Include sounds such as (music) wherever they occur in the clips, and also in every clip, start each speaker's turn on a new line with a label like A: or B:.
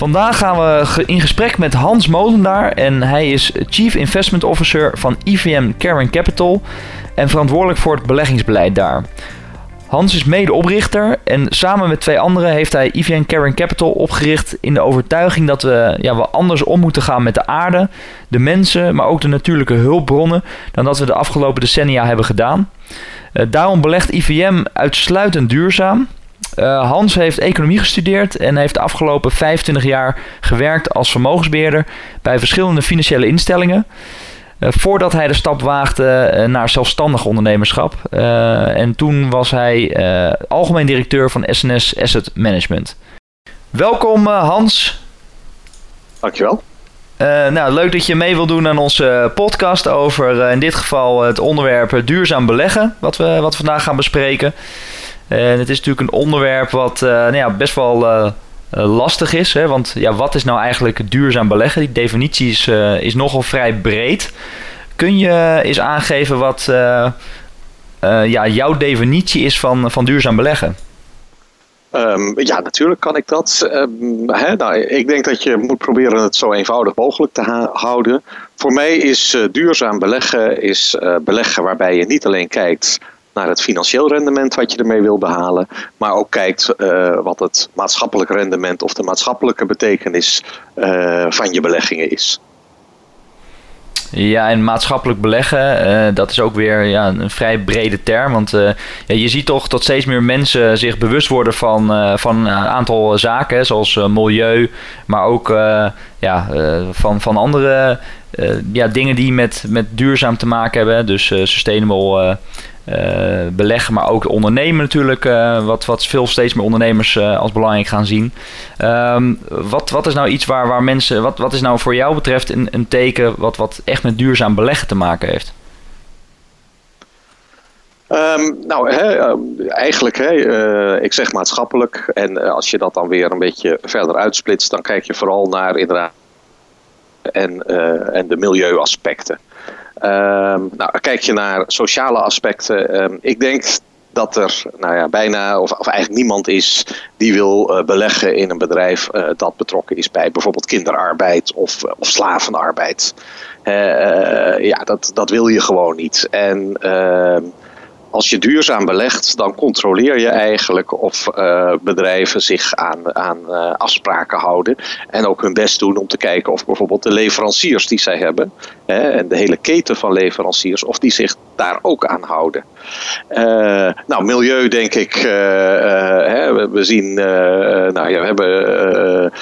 A: Vandaag gaan we in gesprek met Hans Molendaar en hij is Chief Investment Officer van IVM Caring Capital en verantwoordelijk voor het beleggingsbeleid daar. Hans is medeoprichter en samen met twee anderen heeft hij IVM Caring Capital opgericht in de overtuiging dat we, ja, we anders om moeten gaan met de aarde, de mensen, maar ook de natuurlijke hulpbronnen dan dat we de afgelopen decennia hebben gedaan. Uh, daarom belegt IVM uitsluitend duurzaam. Uh, Hans heeft economie gestudeerd en heeft de afgelopen 25 jaar gewerkt als vermogensbeheerder bij verschillende financiële instellingen. Uh, voordat hij de stap waagde uh, naar zelfstandig ondernemerschap. en toen was hij algemeen directeur van SNS Asset Management. Welkom Hans.
B: Dankjewel.
A: nou, leuk dat je mee wil doen aan onze podcast over in dit geval het onderwerp duurzaam beleggen, wat we, wat we vandaag gaan bespreken. En het is natuurlijk een onderwerp wat uh, nou ja, best wel uh, lastig is. Hè? Want ja, wat is nou eigenlijk duurzaam beleggen? Die definitie is, is nogal vrij breed. Kun je eens aangeven wat ja, jouw definitie is van, van duurzaam beleggen?
B: Um, ja, natuurlijk kan ik dat. Hè, nou, ik denk dat je moet proberen het zo eenvoudig mogelijk te houden. Voor mij is duurzaam beleggen is, beleggen waarbij je niet alleen kijkt naar het financieel rendement wat je ermee wil behalen, maar ook kijkt uh, wat het maatschappelijk rendement of de maatschappelijke betekenis uh, van je beleggingen is.
A: Ja, en maatschappelijk beleggen, uh, dat is ook weer ja, een vrij brede term. Want je ziet toch dat steeds meer mensen zich bewust worden van, van een aantal zaken, zoals milieu, maar ook ja, van, van andere ja, dingen die met, met duurzaam te maken hebben. Dus sustainable beleggen, maar ook ondernemen natuurlijk, uh, wat, wat veel steeds meer ondernemers uh, als belangrijk gaan zien. Um, wat, wat is nou iets waar, waar mensen, wat, wat is nou voor jou betreft een, een teken wat, wat echt met duurzaam beleggen te maken heeft?
B: Um, nou, hè, eigenlijk, uh, ik zeg maatschappelijk. En als je dat dan weer een beetje verder uitsplitst, dan kijk je vooral naar inderdaad en, en de milieuaspecten. Um, nou, kijk je naar sociale aspecten. Um, ik denk dat er nou ja, bijna of, of, eigenlijk niemand is die wil uh, beleggen in een bedrijf uh, dat betrokken is bij bijvoorbeeld kinderarbeid of, of slavenarbeid. Ja, dat, dat wil je gewoon niet. En ehm, als je duurzaam belegt, dan controleer je eigenlijk of uh, bedrijven zich aan, aan uh, afspraken houden. En ook hun best doen om te kijken of bijvoorbeeld de leveranciers die zij hebben. Hè, en de hele keten van leveranciers, of die zich daar ook aan houden. Uh, nou, milieu denk ik. Hè, we, we, zien, nou ja, we hebben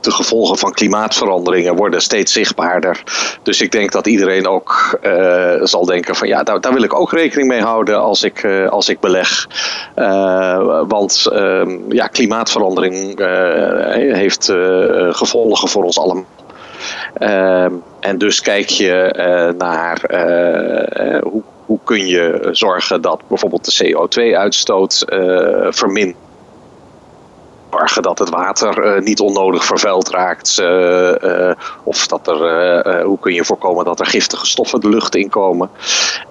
B: de gevolgen van klimaatveranderingen worden steeds zichtbaarder. Dus ik denk dat iedereen ook uh, zal denken van ja, daar, daar, wil ik ook rekening mee houden als ik, uh, als ik beleg. Uh, want ehm, ja, klimaatverandering heeft gevolgen voor ons allemaal. Ehm, en dus kijk je naar hoe, hoe kun je zorgen dat bijvoorbeeld de CO2-uitstoot vermindert zorgen dat het water uh, niet onnodig vervuild raakt. Uh, of dat er, hoe kun je voorkomen dat er giftige stoffen de lucht inkomen.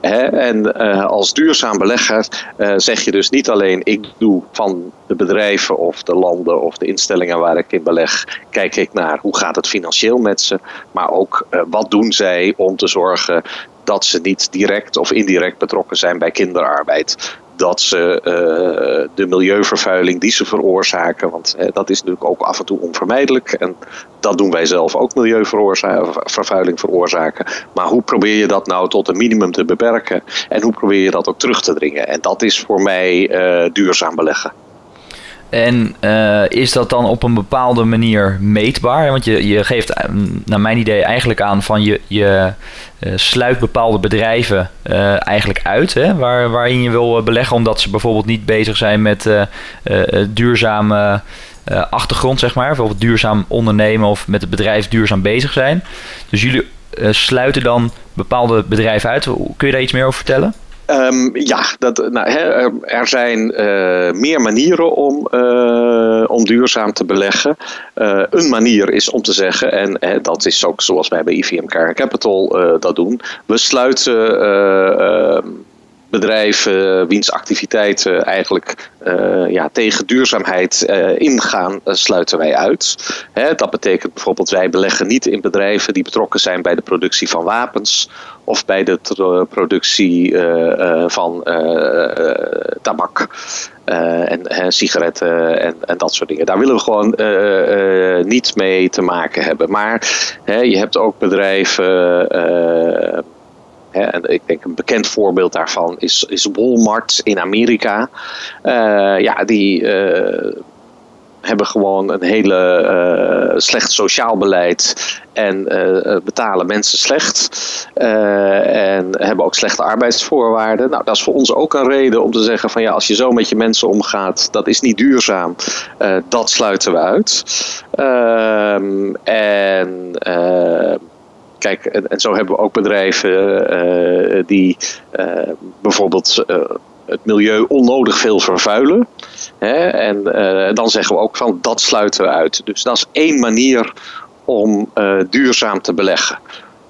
B: En als duurzaam belegger zeg je dus niet alleen ik doe van de bedrijven of de landen of de instellingen waar ik in beleg, kijk ik naar hoe gaat het financieel met ze. Maar ook wat doen zij om te zorgen dat ze niet direct of indirect betrokken zijn bij kinderarbeid dat ze uh, de milieuvervuiling die ze veroorzaken, want uh, dat is natuurlijk ook af en toe onvermijdelijk. En dat doen wij zelf ook, milieuvervuiling veroorzaken. Maar hoe probeer je dat nou tot een minimum te beperken? En hoe probeer je dat ook terug te dringen? En dat is voor mij uh, duurzaam beleggen.
A: En uh, is dat dan op een bepaalde manier meetbaar? Want je, je geeft naar mijn idee eigenlijk aan van je, je uh, sluit bepaalde bedrijven eigenlijk uit. Hè, waar, waarin je wil beleggen omdat ze bijvoorbeeld niet bezig zijn met duurzame achtergrond, zeg maar. Bijvoorbeeld duurzaam ondernemen of met het bedrijf duurzaam bezig zijn. Dus jullie sluiten dan bepaalde bedrijven uit. Kun je daar iets meer over vertellen?
B: Um, ja, dat, nou, er zijn uh, meer manieren om, uh, om duurzaam te beleggen. Uh, een manier is om te zeggen, en dat is ook zoals wij bij IVM Car Capital dat doen, we sluiten bedrijven wiens activiteiten eigenlijk uh, ja, tegen duurzaamheid uh, ingaan, uh, sluiten wij uit. Hè, dat betekent bijvoorbeeld wij beleggen niet in bedrijven die betrokken zijn bij de productie van wapens of bij de productie van tabak. en, sigaretten en, en, dat soort dingen. Daar willen we gewoon niet mee te maken hebben. Maar je hebt ook bedrijven en ik denk een bekend voorbeeld daarvan is, is Walmart in Amerika. Uh, ja, die uh, hebben gewoon een hele uh, slecht sociaal beleid en betalen mensen slecht. en hebben ook slechte arbeidsvoorwaarden. Nou, dat is voor ons ook een reden om te zeggen van ja, als je zo met je mensen omgaat, dat is niet duurzaam. dat sluiten we uit. Ehm, en Kijk, en, en, zo hebben we ook bedrijven uh, die uh, bijvoorbeeld uh, het milieu onnodig veel vervuilen. Hè? En dan zeggen we ook van dat sluiten we uit. Dus dat is één manier om duurzaam te beleggen.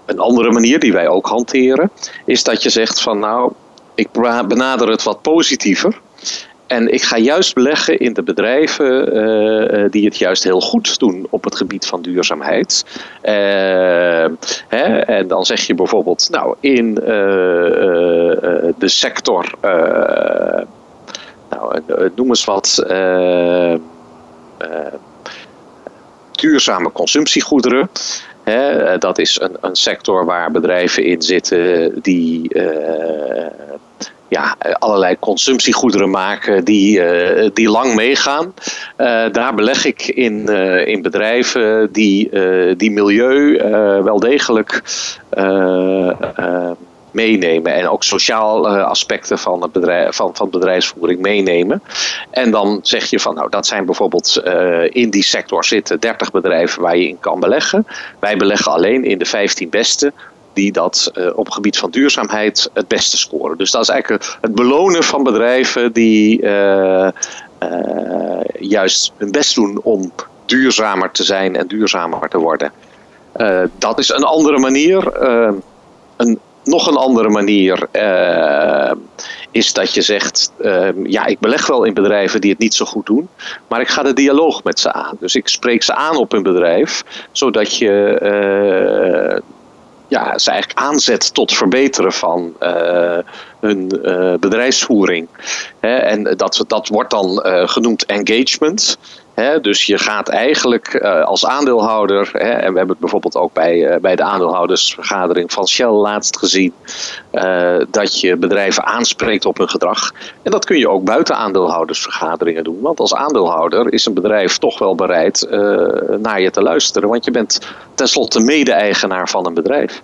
B: Een andere manier die wij ook hanteren, is dat je zegt van nou, ik benader het wat positiever. En ik ga juist beleggen in de bedrijven uh, die het juist heel goed doen op het gebied van duurzaamheid. Uh, hè, en dan zeg je bijvoorbeeld, nou, in de sector, nou, noem eens wat, duurzame consumptiegoederen. Hè, dat is een, een sector waar bedrijven in zitten die ja, allerlei consumptiegoederen maken die, uh, die lang meegaan. Uh, daar beleg ik in, uh, in bedrijven die, die milieu wel degelijk meenemen. En ook sociaal aspecten van, het bedrijf, van, van bedrijfsvoering meenemen. En dan zeg je van nou dat zijn bijvoorbeeld in die sector zitten 30 bedrijven waar je in kan beleggen. Wij beleggen alleen in de 15 beste die dat uh, op het gebied van duurzaamheid het beste scoren. Dus dat is eigenlijk het belonen van bedrijven die uh, uh, juist hun best doen om duurzamer te zijn en duurzamer te worden. dat is een andere manier. een, nog een andere manier is dat je zegt: ja, ik beleg wel in bedrijven die het niet zo goed doen, maar ik ga de dialoog met ze aan. Dus ik spreek ze aan op hun bedrijf, zodat je ja, ze eigenlijk aanzet tot verbeteren van uh, hun uh, bedrijfsvoering. en dat, dat wordt dan uh, genoemd engagement dus je gaat eigenlijk uh, als aandeelhouder, en we hebben het bijvoorbeeld ook bij, uh, bij de aandeelhoudersvergadering van Shell laatst gezien, uh, dat je bedrijven aanspreekt op hun gedrag. En dat kun je ook buiten aandeelhoudersvergaderingen doen, want als aandeelhouder is een bedrijf toch wel bereid naar je te luisteren, want je bent tenslotte mede-eigenaar van een bedrijf.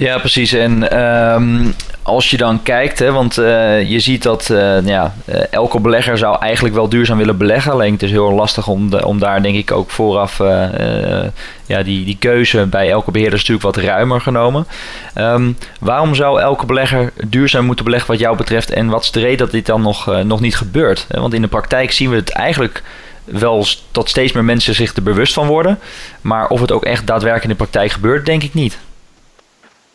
A: Ja, precies. En um, als je dan kijkt, hè, want uh, je ziet dat uh, ja, uh, elke belegger zou eigenlijk wel duurzaam willen beleggen. Alleen het is heel lastig om, de, om daar denk ik ook vooraf ja, die, die keuze bij elke beheerder natuurlijk wat ruimer genomen. Um, waarom zou elke belegger duurzaam moeten beleggen wat jou betreft? En wat is de reden dat dit dan nog, nog niet gebeurt? Want in de praktijk zien we het eigenlijk wel dat steeds meer mensen zich er bewust van worden. Maar of het ook echt daadwerkelijk in de praktijk gebeurt, denk ik niet.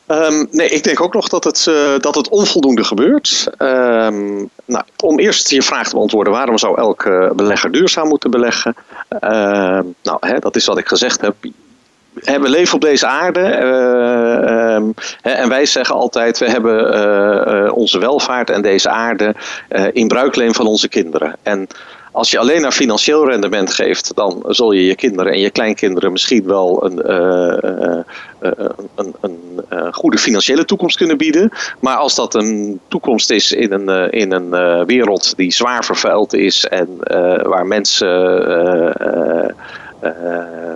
B: Um, nee, ik denk ook nog dat het, uh, dat het onvoldoende gebeurt. Um, nou, om eerst je vraag te beantwoorden, waarom zou elke belegger duurzaam moeten beleggen? Uh, nou, hè, dat is wat ik gezegd heb. We leven op deze aarde um, en wij zeggen altijd: we hebben uh, onze welvaart en deze aarde in bruikleen van onze kinderen. En als je alleen naar financieel rendement geeft, dan zul je je kinderen en je kleinkinderen misschien wel een, uh, uh, een, een goede financiële toekomst kunnen bieden. Maar als dat een toekomst is in een, in een wereld die zwaar vervuild is en waar mensen.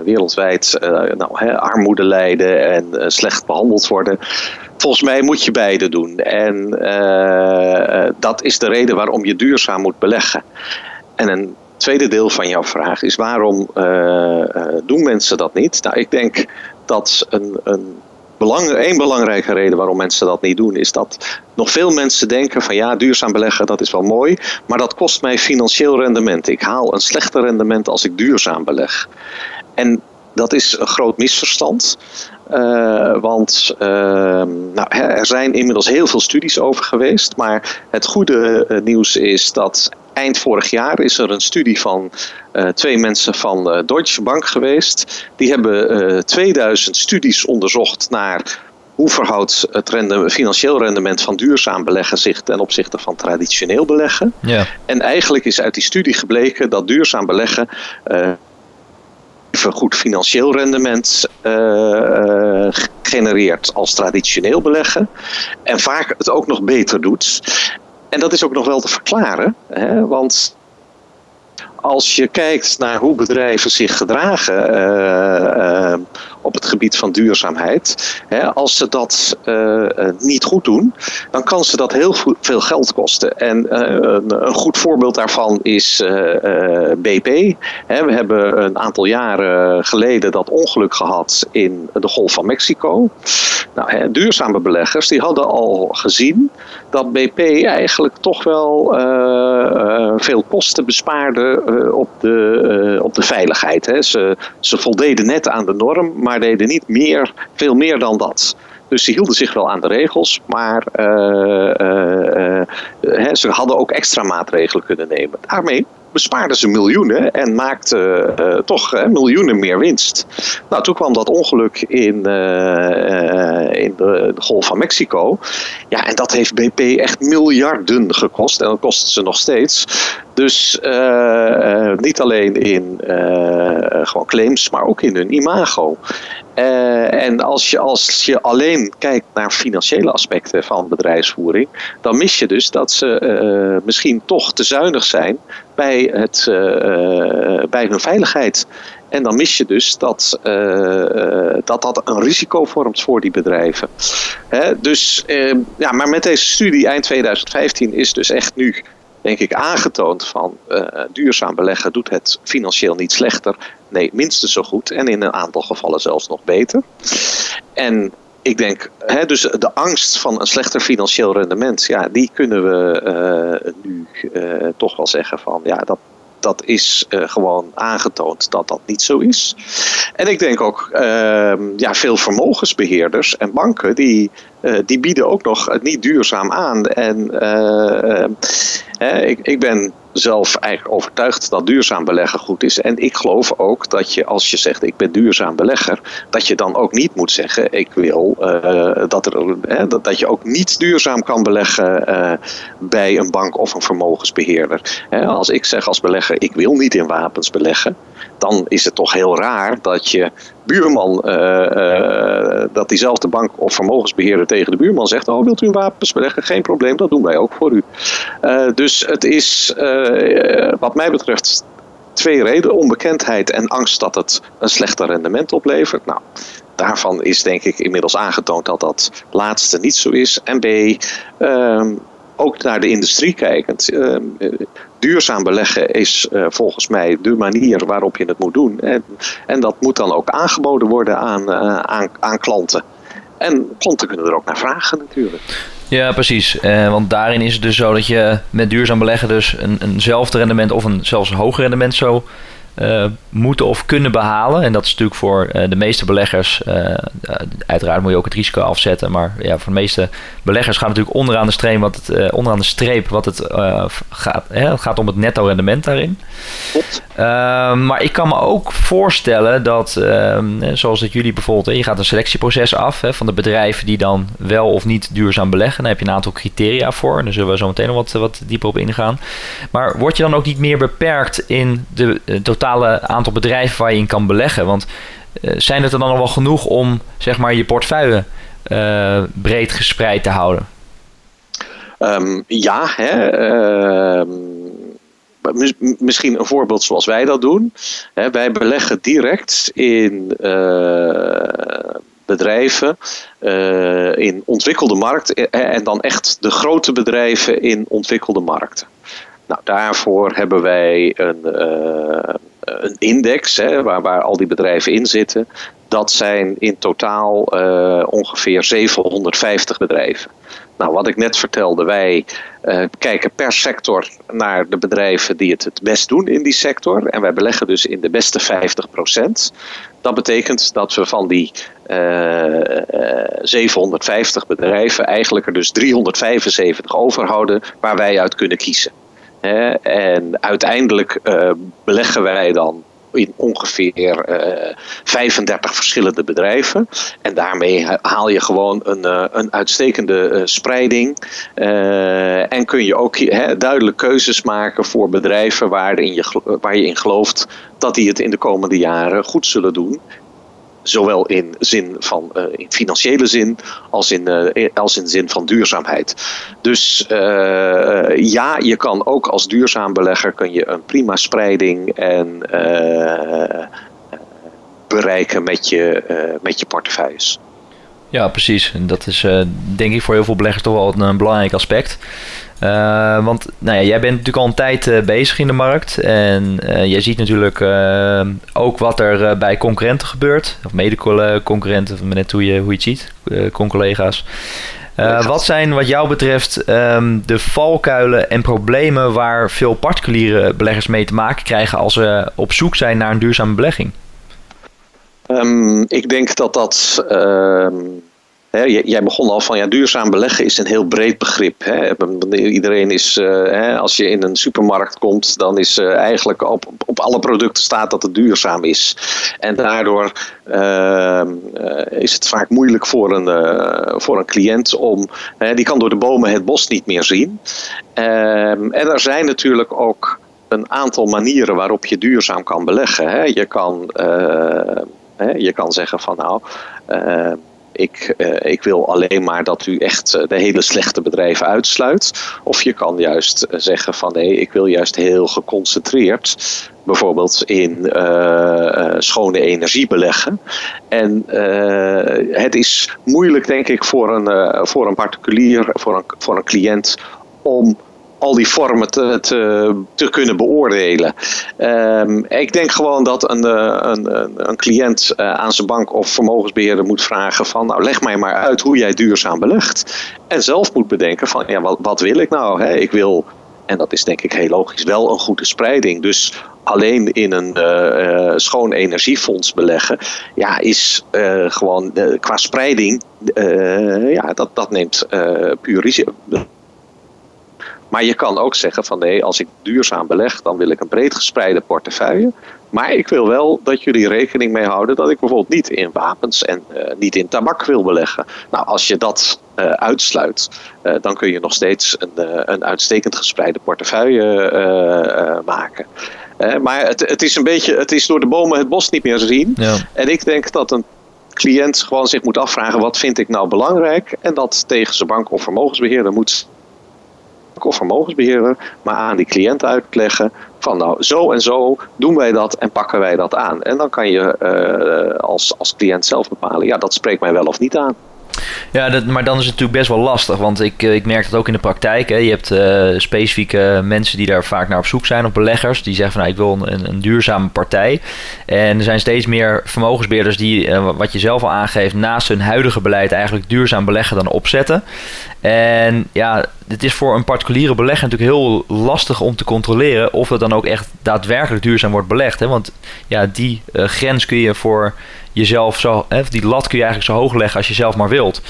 B: wereldwijd nou, armoede lijden en slecht behandeld worden. Volgens mij moet je beide doen. En dat is de reden waarom je duurzaam moet beleggen. En een tweede deel van jouw vraag is waarom doen mensen dat niet? Nou, ik denk dat een, een belang, één belangrijke reden waarom mensen dat niet doen, is dat nog veel mensen denken van ja, duurzaam beleggen, dat is wel mooi, maar dat kost mij financieel rendement. Ik haal een slechter rendement als ik duurzaam beleg. En dat is een groot misverstand. Uh, want uh, nou, er zijn inmiddels heel veel studies over geweest. Maar het goede uh, nieuws is dat eind vorig jaar is er een studie van twee mensen van Deutsche Bank geweest. Die hebben 2000 studies onderzocht naar hoe verhoudt het rende, financieel rendement van duurzaam beleggen zich ten opzichte van traditioneel beleggen. Ja. En eigenlijk is uit die studie gebleken dat duurzaam beleggen even goed financieel rendement uh, genereert als traditioneel beleggen. En vaak het ook nog beter doet. En dat is ook nog wel te verklaren, hè, want als je kijkt naar hoe bedrijven zich gedragen uh, op het gebied van duurzaamheid, hè, als ze dat uh, niet goed doen, dan kan ze dat heel veel geld kosten. En een, een, goed voorbeeld daarvan is BP. Hè, we hebben een aantal jaren geleden dat ongeluk gehad in de Golf van Mexico. Nou, hè, duurzame beleggers die hadden al gezien dat BP eigenlijk toch wel veel kosten bespaarde op, de, op de veiligheid. Hè. Ze, ze voldeden net aan de norm, maar deden niet meer, veel meer dan dat. Dus ze hielden zich wel aan de regels, maar uh, ze hadden ook extra maatregelen kunnen nemen. Daarmee bespaarden ze miljoenen en maakten toch miljoenen meer winst. Nou, toen kwam dat ongeluk in, in de, de, Golf van Mexico. Ja, en dat heeft BP echt miljarden gekost. En dat kost ze nog steeds. Dus niet alleen in gewoon claims, maar ook in hun imago. En als je, als je alleen kijkt naar financiële aspecten van bedrijfsvoering, dan mis je dus dat ze misschien toch te zuinig zijn bij, het, bij hun veiligheid. En dan mis je dus dat, dat dat een risico vormt voor die bedrijven. Hè, dus, ja, maar met deze studie eind 2015 is dus echt nu, denk ik, aangetoond van duurzaam beleggen doet het financieel niet slechter. Nee, minstens zo goed en in een aantal gevallen zelfs nog beter. En ik denk, hè, dus de angst van een slechter financieel rendement, ja, die kunnen we uh, nu uh, toch wel zeggen van ja, dat, dat is gewoon aangetoond dat dat niet zo is. En ik denk ook, ehm, ja, veel vermogensbeheerders en banken die, die bieden ook nog het niet duurzaam aan. En ik, ik ben zelf eigenlijk overtuigd dat duurzaam beleggen goed is. En ik geloof ook dat je als je zegt ik ben duurzaam belegger, dat je dan ook niet moet zeggen ik wil uh, dat, er, dat, dat je ook niet duurzaam kan beleggen uh, bij een bank of een vermogensbeheerder. Als ik zeg als belegger ik wil niet in wapens beleggen, dan is het toch heel raar dat je buurman, uh, dat diezelfde bank of vermogensbeheerder tegen de buurman zegt: Oh, wilt u een wapens beleggen? Geen probleem, dat doen wij ook voor u. Uh, dus het is, wat mij betreft, twee redenen: onbekendheid en angst dat het een slechter rendement oplevert. Nou, daarvan is denk ik inmiddels aangetoond dat dat laatste niet zo is. En B, ehm, ook naar de industrie kijkend. Ehm, duurzaam beleggen is uh, volgens mij de manier waarop je het moet doen. En, en dat moet dan ook aangeboden worden aan, uh, aan, aan klanten. En klanten kunnen er ook naar vragen natuurlijk.
A: Ja, precies. Uh, want daarin is het dus zo dat je met duurzaam beleggen dus een, eenzelfde rendement of een zelfs hoger rendement zo uh, moeten of kunnen behalen. En dat is natuurlijk voor uh, de meeste beleggers, uh, uiteraard moet je ook het risico afzetten, maar ja, voor de meeste beleggers gaat natuurlijk onderaan de streep wat het, onderaan de streep wat het gaat. Hè, het gaat om het netto rendement daarin. Maar ik kan me ook voorstellen dat, zoals dat jullie bijvoorbeeld, je gaat een selectieproces af hè, van de bedrijven die dan wel of niet duurzaam beleggen. Daar heb je een aantal criteria voor. En daar zullen we zo meteen nog wat, wat dieper op ingaan. Maar word je dan ook niet meer beperkt in de totale aantal bedrijven waar je in kan beleggen? Want uh, zijn het er dan nog wel genoeg om zeg maar, je portefeuille uh, breed gespreid te houden?
B: Um, ja, hè, uh, misschien een voorbeeld zoals wij dat doen. Hè, wij beleggen direct in eh, bedrijven in ontwikkelde markten en dan echt de grote bedrijven in ontwikkelde markten. Nou, daarvoor hebben wij een, een index hè, waar, waar al die bedrijven in zitten. Dat zijn in totaal ongeveer 750 bedrijven. Nou, wat ik net vertelde, wij uh, kijken per sector naar de bedrijven die het het best doen in die sector. En wij beleggen dus in de beste 50%. Dat betekent dat we van die uh, eh, 750 bedrijven eigenlijk er dus 375 overhouden waar wij uit kunnen kiezen. En uiteindelijk uh, beleggen wij dan in ongeveer uh, eh, 35 verschillende bedrijven. En daarmee haal je gewoon een, uh, een uitstekende spreiding. en kun je ook he, duidelijk keuzes maken voor bedrijven waarin je, waar je in gelooft dat die het in de komende jaren goed zullen doen. Zowel in zin van uh, in financiële zin als in, uh, als in zin van duurzaamheid. Dus uh, ja, je kan ook als duurzaam belegger kun je een prima spreiding en bereiken met je, met je portefeuilles.
A: Ja, precies. En dat is denk ik voor heel veel beleggers toch wel een, een belangrijk aspect. Uh, want nou ja, jij bent natuurlijk al een tijd uh, bezig in de markt. En uh, jij ziet natuurlijk ook wat er bij concurrenten gebeurt. Of mede-concurrenten, of net hoe je, hoe je het ziet, con-collega's. wat zijn wat jou betreft um, de valkuilen en problemen waar veel particuliere beleggers mee te maken krijgen als ze op zoek zijn naar een duurzame belegging?
B: Um, ik denk dat dat jij begon al van ja, duurzaam beleggen is een heel breed begrip. Iedereen is, uh, als je in een supermarkt komt, dan is uh, eigenlijk op, op alle producten staat dat het duurzaam is. En daardoor ehm, eh, is het vaak moeilijk voor een, voor een cliënt om, die kan door de bomen het bos niet meer zien. Ehm, en er zijn natuurlijk ook een aantal manieren waarop je duurzaam kan beleggen. Je kan, je kan zeggen van nou ehm, ik, uh, ik wil alleen maar dat u echt eh, de hele slechte bedrijven uitsluit. Of je kan juist eh, zeggen van nee, ik wil juist heel geconcentreerd bijvoorbeeld in schone energie beleggen. En het is moeilijk, denk ik, voor een, voor een particulier, voor een, voor een cliënt om al die vormen te, te, kunnen beoordelen. Um, ik denk gewoon dat een, eh, een, een cliënt uh, aan zijn bank of vermogensbeheerder moet vragen van nou leg mij maar uit hoe jij duurzaam belegt. En zelf moet bedenken van ja wat, wat wil ik nou? Hè? Ik wil, en dat is denk ik heel logisch, wel een goede spreiding. Dus alleen in een uh, schoon energiefonds beleggen, ja, is gewoon qua spreiding, ja, dat, dat neemt puur risico maar je kan ook zeggen van nee, als ik duurzaam beleg, dan wil ik een breed gespreide portefeuille. Maar ik wil wel dat jullie rekening mee houden dat ik bijvoorbeeld niet in wapens en uh, niet in tabak wil beleggen. Nou, als je dat uh, uitsluit, uh, dan kun je nog steeds een, een uitstekend gespreide portefeuille maken. maar het, het, is een beetje, het is door de bomen het bos niet meer zien. Ja. En ik denk dat een cliënt gewoon zich moet afvragen: wat vind ik nou belangrijk? En dat tegen zijn bank of vermogensbeheerder moet of vermogensbeheerder, maar aan die cliënt uitleggen van nou zo en zo doen wij dat en pakken wij dat aan. En dan kan je uh, als, als cliënt zelf bepalen, ja dat spreekt mij wel of niet aan.
A: Ja, dat, maar dan is het natuurlijk best wel lastig. Want ik, eh, ik merk dat ook in de praktijk. Hè. Je hebt uh, specifieke mensen die daar vaak naar op zoek zijn, of beleggers. Die zeggen van nou, ik wil een, een duurzame partij. En er zijn steeds meer vermogensbeheerders die, uh, wat je zelf al aangeeft, naast hun huidige beleid eigenlijk duurzaam beleggen dan opzetten. En ja, het is voor een particuliere belegger natuurlijk heel lastig om te controleren of het dan ook echt daadwerkelijk duurzaam wordt belegd. Hè? Want ja, die grens kun je voor jezelf zo, hè, die lat kun je eigenlijk zo hoog leggen als je zelf maar wilt.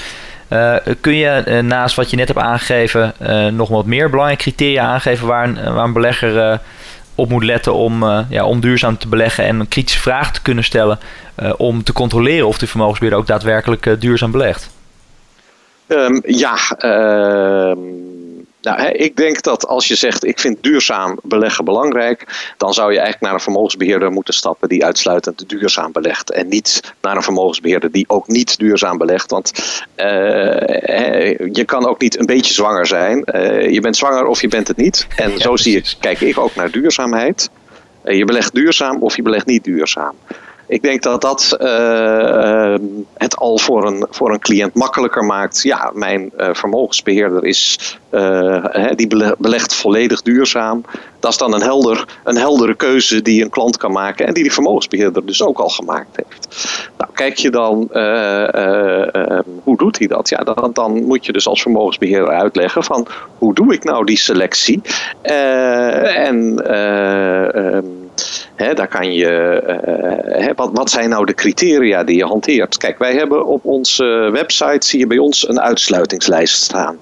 A: Uh, kun je uh, naast wat je net hebt aangegeven uh, nog wat meer belangrijke criteria aangeven waar een, waar een belegger op moet letten om, ja, om duurzaam te beleggen en een kritische vraag te kunnen stellen om te controleren of de vermogensbeheerder ook daadwerkelijk duurzaam belegt?
B: Um, ja, ehm, nou, ik denk dat als je zegt ik vind duurzaam beleggen belangrijk, dan zou je eigenlijk naar een vermogensbeheerder moeten stappen die uitsluitend duurzaam belegt. En niet naar een vermogensbeheerder die ook niet duurzaam belegt. Want uh, je kan ook niet een beetje zwanger zijn. Uh, je bent zwanger of je bent het niet. En zo zie ik, kijk ik ook naar duurzaamheid. Uh, je belegt duurzaam of je belegt niet duurzaam. Ik denk dat dat uh, het al voor een, voor een cliënt makkelijker maakt. Ja, mijn uh, vermogensbeheerder is, die belegt volledig duurzaam. Dat is dan een, helder, een heldere keuze die een klant kan maken en die die vermogensbeheerder dus ook al gemaakt heeft. Nou, kijk je dan, hoe doet hij dat? Ja, dan, dan moet je dus als vermogensbeheerder uitleggen van hoe doe ik nou die selectie? en daar kan je, uh, wat, wat zijn nou de criteria die je hanteert? Kijk, wij hebben op onze website, zie je bij ons een uitsluitingslijst staan.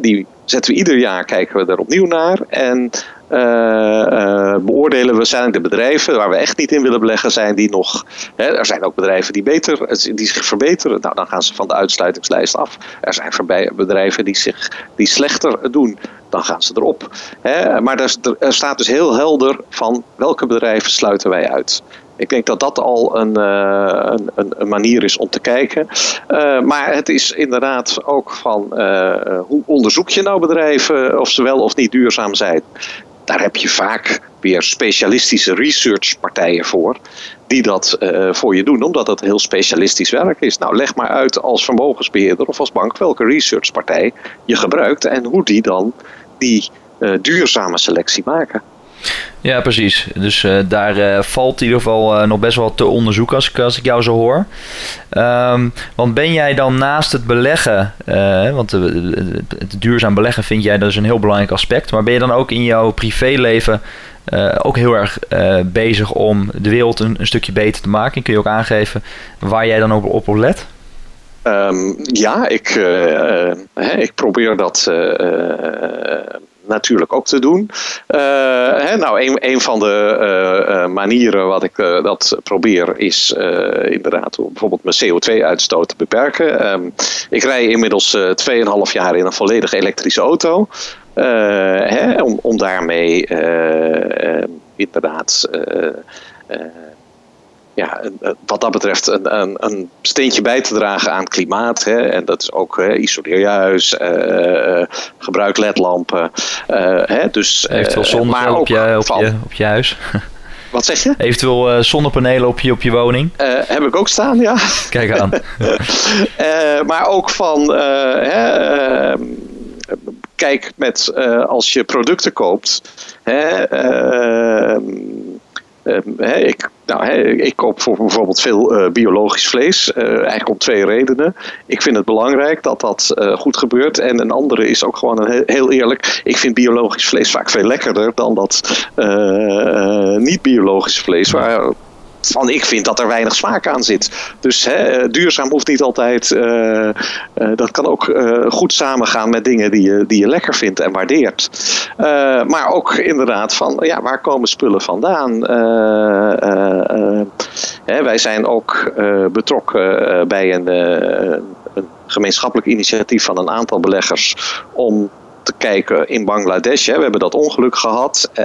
B: die zetten we ieder jaar, kijken we er opnieuw naar. En uh, beoordelen we zijn de bedrijven waar we echt niet in willen beleggen, zijn die nog. Hè, er zijn ook bedrijven die, beter, die zich verbeteren. Nou, dan gaan ze van de uitsluitingslijst af. Er zijn bedrijven die zich die slechter doen. Dan gaan ze erop. Hè, maar er, staat dus heel helder van welke bedrijven sluiten wij uit. Ik denk dat dat al een, een, een, manier is om te kijken. maar het is inderdaad ook van hoe onderzoek je nou bedrijven of ze wel of niet duurzaam zijn daar heb je vaak weer specialistische researchpartijen voor. Die dat uh, voor je doen, omdat het heel specialistisch werk is. Nou, leg maar uit als vermogensbeheerder of als bank welke researchpartij je gebruikt en hoe die dan die uh, duurzame selectie maken.
A: Ja, precies. Dus uh, daar uh, valt in ieder geval uh, nog best wel te onderzoeken als ik, als ik jou zo hoor. Um, want ben jij dan naast het beleggen, want het duurzaam beleggen vind jij dat is een heel belangrijk aspect, maar ben je dan ook in jouw privéleven ook heel erg bezig om de wereld een, stukje beter te maken? En kun je ook aangeven waar jij dan op, op let?
B: Um, ja, ik, ik probeer dat natuurlijk ook te doen. Uh, hè, nou, een, van de uh, uh, manieren wat ik dat probeer is inderdaad bijvoorbeeld mijn CO2-uitstoot te beperken. Um, ik rij inmiddels 2,5 jaar in een volledig elektrische auto. Hè, om, om daarmee inderdaad ja, wat dat betreft een, een, een, steentje bij te dragen aan klimaat. Hè. En dat is ook hè, isoleer je huis, uh, gebruik ledlampen. Uh, hè, dus,
A: Eventueel zonnepanelen op, je, op, je, op je huis. (laughs)
B: Wat zeg je?
A: Eventueel zonnepanelen op je, op je woning.
B: heb ik ook staan, ja.
A: Kijk aan. (laughs)
B: maar ook van... Hè, ehm, kijk, met, als je producten koopt... Hè, ehm, ehm, ik ik koop voor bijvoorbeeld veel uh, biologisch vlees. Uh, eigenlijk om twee redenen. Ik vind het belangrijk dat dat uh, goed gebeurt. En een andere is ook gewoon heel eerlijk. Ik vind biologisch vlees vaak veel lekkerder dan dat niet biologisch vlees. Waar van ik vind dat er weinig smaak aan zit. Dus hè, duurzaam hoeft niet altijd. Uh, uh, dat kan ook uh, goed samengaan met dingen die je, die je lekker vindt en waardeert. maar ook inderdaad van ja, waar komen spullen vandaan? Hè, wij zijn ook betrokken bij een, een gemeenschappelijk initiatief van een aantal beleggers om te kijken in Bangladesh. Hè. We hebben dat ongeluk gehad. Uh,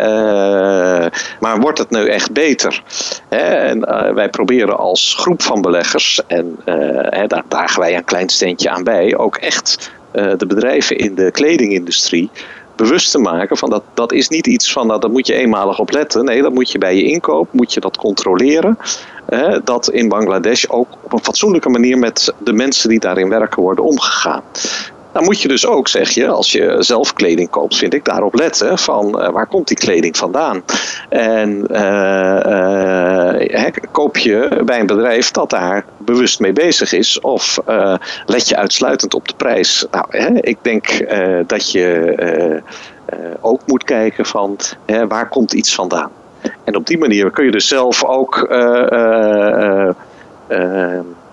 B: maar wordt het nu echt beter? Hè? En, uh, wij proberen als groep van beleggers, en uh, hè, daar dragen wij een klein steentje aan bij, ook echt de bedrijven in de kledingindustrie bewust te maken van dat dat is niet iets van dat daar moet je eenmalig op letten. Nee, dat moet je bij je inkoop, moet je dat controleren. dat in Bangladesh ook op een fatsoenlijke manier met de mensen die daarin werken worden omgegaan. Dan moet je dus ook, zeg je, als je zelf kleding koopt, vind ik daarop letten van uh, waar komt die kleding vandaan. En uh, koop je bij een bedrijf dat daar bewust mee bezig is of let je uitsluitend op de prijs. Nou, ik denk dat je ook moet kijken van waar komt iets vandaan. En op die manier kun je dus zelf ook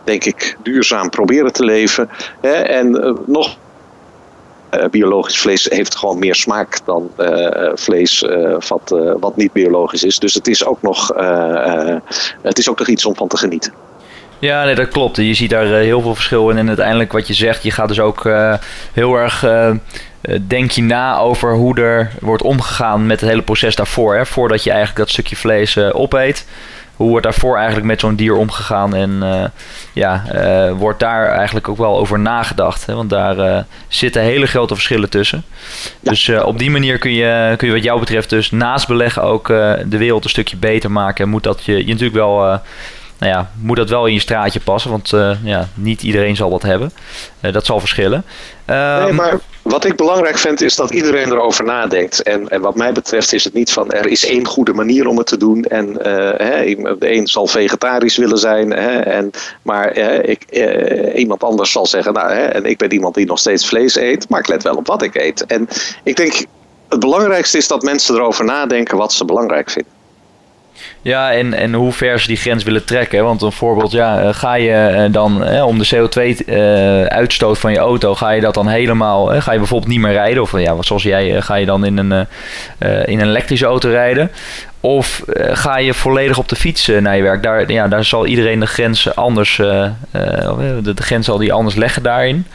B: denk ik, duurzaam proberen te leven. En nog biologisch vlees heeft gewoon meer smaak dan uh, vlees uh, wat, wat niet biologisch is. Dus het is, ook nog, het is ook nog iets om van te genieten.
A: Ja, nee, dat klopt. Je ziet daar heel veel verschil in. En uiteindelijk wat je zegt, je gaat dus ook heel erg... denk je na over hoe er wordt omgegaan met het hele proces daarvoor. Hè? Voordat je eigenlijk dat stukje vlees opeet hoe wordt daarvoor eigenlijk met zo'n dier omgegaan? En uh, ja, uh, wordt daar eigenlijk ook wel over nagedacht. Hè? Want daar uh, zitten hele grote verschillen tussen. Dus op die manier kun je, kun je wat jou betreft dus naast beleggen ook de wereld een stukje beter maken. En moet dat je, je natuurlijk wel nou ja, moet dat wel in je straatje passen, want ja, niet iedereen zal dat hebben. dat zal verschillen.
B: nee, ehm, maar wat ik belangrijk vind is dat iedereen erover nadenkt. En, en wat mij betreft is het niet van er is één goede manier om het te doen. En hè, de een zal vegetarisch willen zijn. Hè, en, maar ik, iemand anders zal zeggen, nou, hè, en ik ben iemand die nog steeds vlees eet, maar ik let wel op wat ik eet. En ik denk, het belangrijkste is dat mensen erover nadenken wat ze belangrijk vinden.
A: Ja, en, en hoe ver ze die grens willen trekken. Want een voorbeeld, ja, eh, ga je eh, dan eh, om de CO2-uitstoot van je auto, ga je dat dan helemaal, ga je bijvoorbeeld niet meer rijden? Of ja, zoals jij, ga je dan in een, in een elektrische auto rijden? Of ga je volledig op de fiets naar je werk? Daar, ja, daar zal iedereen de grens anders, de, de grens zal die anders leggen daarin.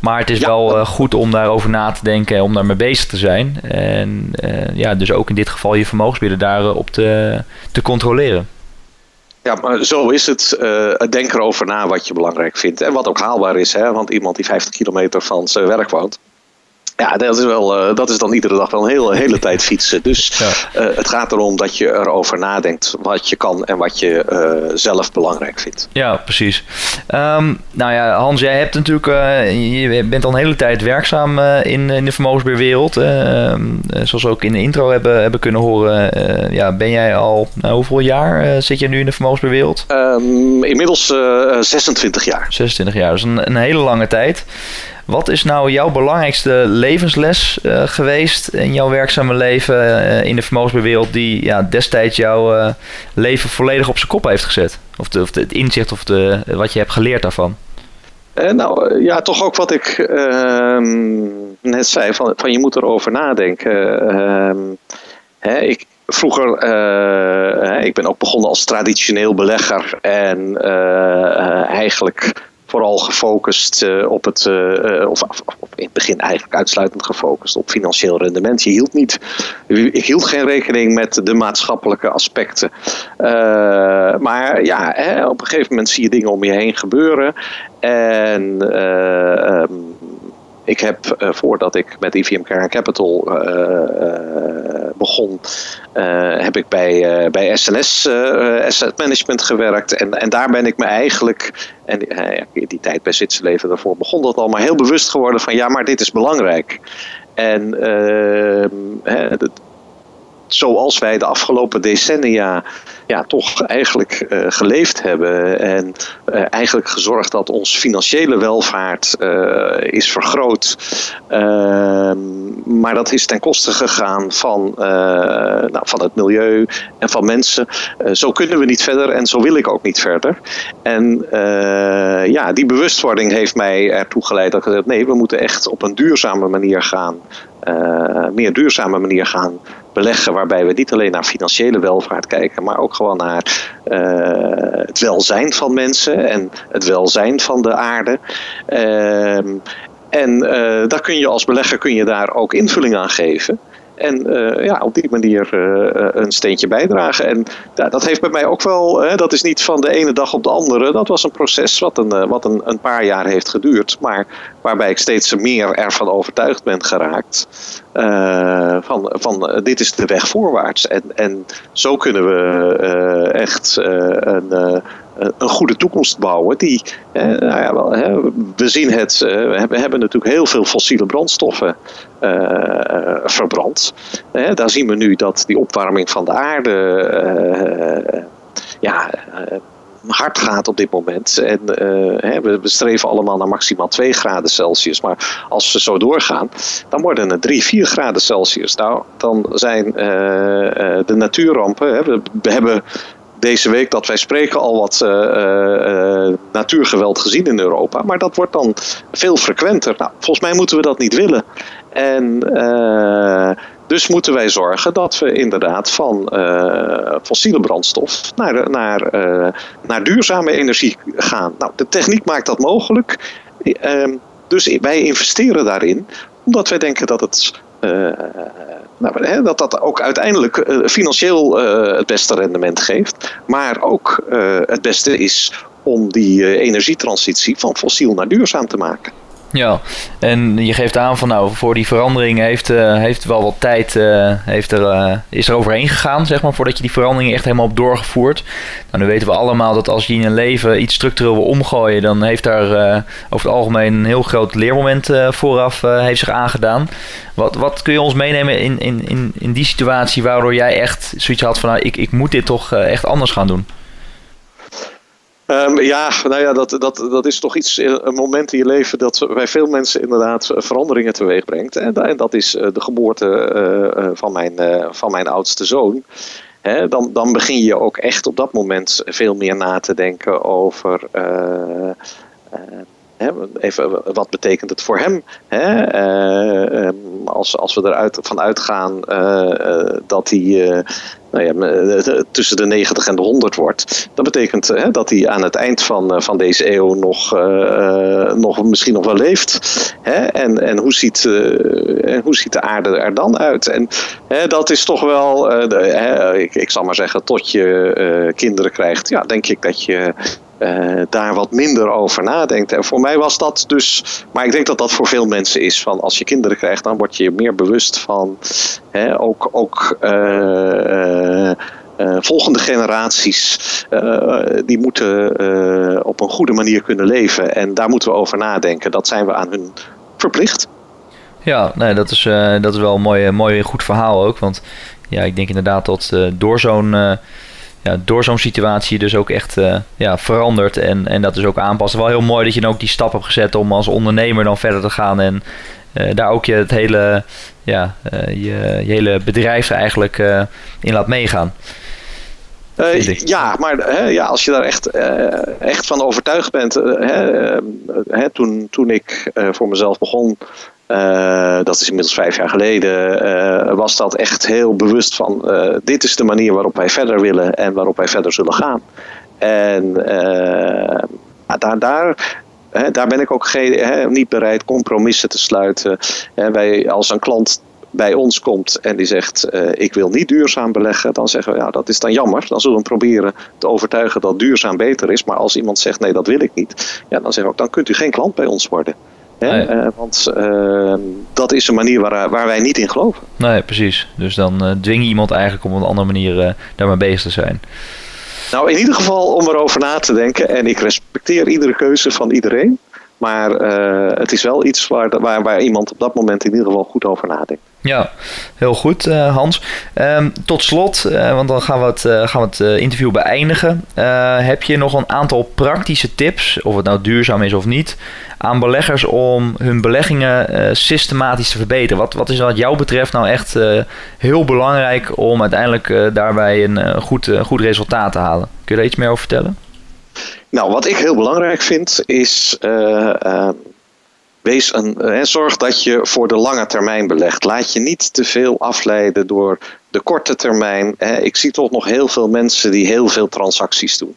A: Maar het is wel uh, goed om daarover na te denken en om daarmee bezig te zijn. En uh, ja, dus ook in dit geval je vermogensbieden daarop te, te controleren.
B: Ja, maar zo is het. Uh, denk erover na wat je belangrijk vindt. En wat ook haalbaar is. Hè? Want iemand die 50 kilometer van zijn werk woont. Ja, dat is, wel, uh, dat is dan iedere dag wel een hele, hele (laughs) tijd fietsen. Dus ja. uh, het gaat erom dat je erover nadenkt wat je kan en wat je uh, zelf belangrijk vindt.
A: Ja, precies. Um, nou ja, Hans, jij hebt natuurlijk, je bent al een hele tijd werkzaam in, in de vermogensbeheerwereld. Ehm, zoals we ook in de intro hebben, hebben kunnen horen, ja, ben jij al, nou, hoeveel jaar zit je nu in de vermogensbeheerwereld?
B: Um, inmiddels 26 jaar.
A: 26 jaar, dus een, een hele lange tijd. Wat is nou jouw belangrijkste levensles uh, geweest in jouw werkzame leven uh, in de vermogensbewereld die ja, destijds jouw uh, leven volledig op zijn kop heeft gezet? Of, of het inzicht of de, wat je hebt geleerd daarvan?
B: nou ja, toch ook wat ik ehm, net zei, van, van je moet erover nadenken. Ehm, hè, ik, vroeger, ik ben ook begonnen als traditioneel belegger en eigenlijk vooral gefocust uh, op het, uh, of, of, in het begin eigenlijk uitsluitend gefocust op financieel rendement. Je hield niet, ik hield geen rekening met de maatschappelijke aspecten. Maar ja, hè, op een gegeven moment zie je dingen om je heen gebeuren. En um, ik heb uh, voordat ik met IVM Care Capital uh, begon, heb ik bij, bij SNS Asset Management gewerkt. En, en daar ben ik me eigenlijk, en in die tijd bij Zwitserleven daarvoor begon dat al, maar heel bewust geworden van ja, maar dit is belangrijk. En ehm, zoals wij de afgelopen decennia ja, toch eigenlijk uh, geleefd hebben. En uh, eigenlijk gezorgd dat ons financiële welvaart uh, is vergroot. Ehm, maar dat is ten koste gegaan van, nou, van het milieu en van mensen. zo kunnen we niet verder en zo wil ik ook niet verder. En ja, die bewustwording heeft mij ertoe geleid dat ik gezegd: nee, we moeten echt op een duurzame manier gaan. meer duurzame manier gaan beleggen waarbij we niet alleen naar financiële welvaart kijken, maar ook gewoon naar uh, het welzijn van mensen en het welzijn van de aarde. Uh, en uh, daar kun je als belegger kun je daar ook invulling aan geven. En uh, ja, op die manier uh, een steentje bijdragen. En dat heeft bij mij ook wel, dat is niet van de ene dag op de andere. Dat was een proces wat een, wat een, een paar jaar heeft geduurd. Maar waarbij ik steeds meer ervan overtuigd ben geraakt. van, van dit is de weg voorwaarts. En, en zo kunnen we echt een een goede toekomst bouwen. Die, eh, nou ja, wel, hè, we zien het, eh, we hebben natuurlijk heel veel fossiele brandstoffen uh, verbrand. daar zien we nu dat die opwarming van de aarde ja, hard gaat op dit moment. En we, streven allemaal naar maximaal 2 graden Celsius. Maar als we zo doorgaan, dan worden het 3, 4 graden Celsius. Nou, dan zijn de natuurrampen. Hè, we hebben deze week dat wij spreken al wat uh, uh, natuurgeweld gezien in Europa. Maar dat wordt dan veel frequenter. Nou, volgens mij moeten we dat niet willen. En dus moeten wij zorgen dat we inderdaad van fossiele brandstof naar, naar, naar duurzame energie gaan. Nou, de techniek maakt dat mogelijk. Ehm, dus wij investeren daarin, omdat wij denken dat het nou, hè, dat dat ook uiteindelijk uh, financieel uh, het beste rendement geeft. Maar ook het beste is om die energietransitie van fossiel naar duurzaam te maken.
A: Ja, en je geeft aan van nou, voor die verandering heeft, uh, heeft wel wat tijd uh, heeft er, uh, is er overheen gegaan, zeg maar, voordat je die verandering echt helemaal hebt doorgevoerd. Nou, nu weten we allemaal dat als je in een leven iets structureel wil omgooien, dan heeft daar over het algemeen een heel groot leermoment vooraf heeft zich aangedaan. Wat, wat kun je ons meenemen in, in, in, in die situatie waardoor jij echt zoiets had van nou, ik, ik moet dit toch echt anders gaan doen?
B: Um, ja, nou ja, dat, dat, dat is toch iets, eh, een moment in je leven dat bij veel mensen inderdaad eh, veranderingen teweeg brengt. En, dat is eh, de geboorte uh, van, mijn, van mijn oudste zoon. Dan, dan begin je ook echt op dat moment veel meer na te denken over. even, wat betekent het voor hem? Ehm, als, als we eruit van uitgaan dat hij nou ja, eh, tussen de 90 en de 100 wordt. Dat betekent hè, dat hij aan het eind van, eh, van deze eeuw nog, uh, nog misschien nog wel leeft. Hè? En, en, hoe ziet, hoe ziet de aarde er dan uit? En hè, dat is toch wel, ik, ik zal maar zeggen, tot je kinderen krijgt, ja, denk ik dat je uh, daar wat minder over nadenkt. En voor mij was dat dus, maar ik denk dat dat voor veel mensen is. Van als je kinderen krijgt, dan word je meer bewust van hè, ook, ook uh, volgende generaties. die moeten op een goede manier kunnen leven. En daar moeten we over nadenken. Dat zijn we aan hun verplicht.
A: Ja, nee, dat, is, dat is wel een mooi, mooi goed verhaal ook. Want ja, ik denk inderdaad dat door zo'n ja, door zo'n situatie dus ook echt uh, ja, verandert. En, en dat is ook aanpassen. Wel heel mooi dat je dan ook die stap hebt gezet om als ondernemer dan verder te gaan. En uh, daar ook je het hele, ja, uh, je, je, hele bedrijf eigenlijk in laat meegaan.
B: ja, maar hè, ja, als je daar echt, echt van overtuigd bent. hè, toen, toen ik voor mezelf begon, dat is inmiddels vijf jaar geleden, uh, was dat echt heel bewust van uh, dit is de manier waarop wij verder willen en waarop wij verder zullen gaan. En daar, daar, hè, daar ben ik ook geen, niet bereid compromissen te sluiten. Wij, als een klant bij ons komt en die zegt ik wil niet duurzaam beleggen, dan zeggen we ja dat is dan jammer. Dan zullen we proberen te overtuigen dat duurzaam beter is. Maar als iemand zegt nee dat wil ik niet, ja, dan zeggen we ook dan kunt u geen klant bij ons worden. Nee. Uh, want uh, dat is een manier waar, waar wij niet in geloven.
A: Nee, precies. Dus dan uh, dwing je iemand eigenlijk om op een andere manier daarmee bezig te zijn.
B: Nou, in ieder geval om erover na te denken. En ik respecteer iedere keuze van iedereen. Maar het is wel iets waar, waar, waar iemand op dat moment in ieder geval goed over nadenkt.
A: Ja, heel goed uh, Hans. Um, tot slot, uh, want dan gaan we het, uh, gaan we het interview beëindigen. heb je nog een aantal praktische tips, of het nou duurzaam is of niet, aan beleggers om hun beleggingen systematisch te verbeteren? Wat, wat is wat jou betreft nou echt heel belangrijk om uiteindelijk daarbij een goed, goed resultaat te halen? Kun je daar iets meer over vertellen?
B: Nou, wat ik heel belangrijk vind is Wees een, zorg dat je voor de lange termijn belegt. Laat je niet te veel afleiden door de korte termijn. ik zie toch nog heel veel mensen die heel veel transacties doen.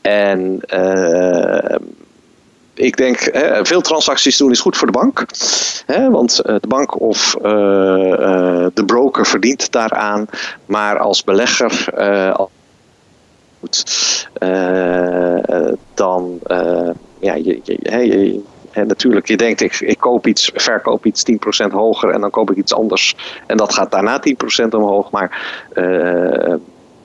B: En uh, ik denk, veel transacties doen is goed voor de bank. want eh, de bank of de broker verdient daaraan. Maar als belegger, dan ja, je, je, en natuurlijk, je denkt, ik, ik koop iets, verkoop iets 10% hoger en dan koop ik iets anders. En dat gaat daarna 10% omhoog. Maar uh,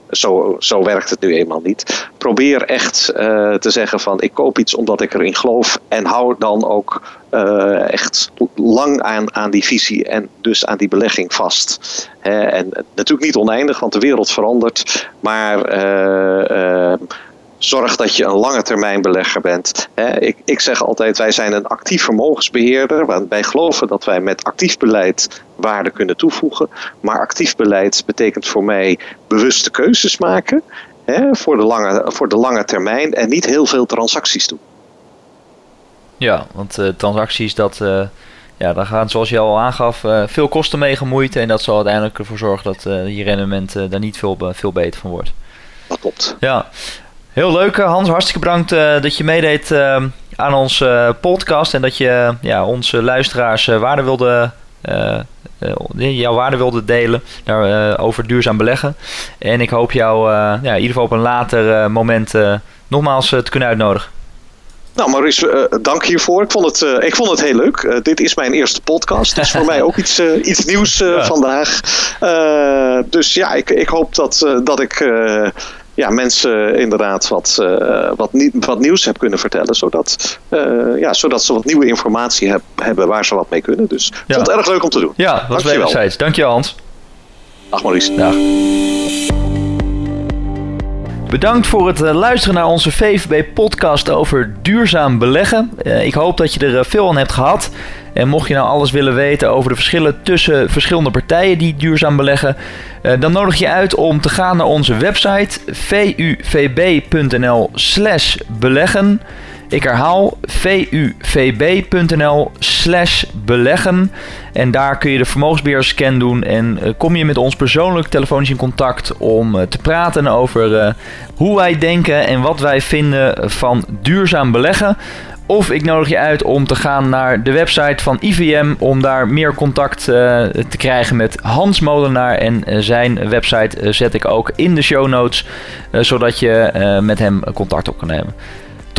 B: zo, zo werkt het nu eenmaal niet. Probeer echt uh, te zeggen van ik koop iets omdat ik erin geloof. En hou dan ook uh, echt lang aan, aan die visie en dus aan die belegging vast. en natuurlijk niet oneindig, want de wereld verandert. Maar zorg dat je een lange termijn belegger bent. ik, ik zeg altijd, wij zijn een actief vermogensbeheerder. Want wij geloven dat wij met actief beleid waarde kunnen toevoegen. Maar actief beleid betekent voor mij bewuste keuzes maken. voor, de lange, voor de lange termijn en niet heel veel transacties doen.
A: Ja, want uh, transacties, dat, uh, ja, daar gaan zoals je al aangaf uh, veel kosten mee gemoeid. En dat zal uiteindelijk ervoor zorgen dat je rendement daar niet veel, veel beter van wordt.
B: Dat klopt.
A: Ja, Heel leuk, eh, Hans. Hartstikke bedankt uh, dat je meedeed uh, aan onze podcast en dat je ja, onze luisteraars waarde wilde, jouw waarde wilde delen daar, over duurzaam beleggen. En ik hoop jou ja, in ieder geval op een later moment nogmaals te kunnen uitnodigen.
B: Nou, Maurice, uh, dank hiervoor. Ik vond het, uh, ik vond het heel leuk. Uh, dit is mijn eerste podcast. Dus voor (laughs) mij ook iets, iets nieuws ja. vandaag. dus ja, ik, ik hoop dat, dat ik ja, mensen inderdaad wat, wat, wat nieuws heb kunnen vertellen. Zodat, ja, zodat ze wat nieuwe informatie heb, hebben waar ze wat mee kunnen. Dus ik ja. vond het erg leuk om te doen.
A: Ja, was wederzijds. Dankjewel Hans.
B: Dag Maurice.
A: Dag. Bedankt voor het eh, luisteren naar onze VVB-podcast over duurzaam beleggen. Eh, ik hoop dat je er eh, veel aan hebt gehad. En mocht je nou alles willen weten over de verschillen tussen verschillende partijen die duurzaam beleggen, dan nodig je uit om te gaan naar onze website vuvb.nl/slash beleggen. Ik herhaal vuvb.nl slash beleggen. En daar kun je de vermogensbeheerscan doen. En uh, kom je met ons persoonlijk telefonisch in contact om uh, te praten over uh, hoe wij denken en wat wij vinden van duurzaam beleggen. Of ik nodig je uit om te gaan naar de website van IVM om daar meer contact te krijgen met Hans Molenaar. En zijn website zet ik ook in de show notes, zodat je met hem contact op kan nemen.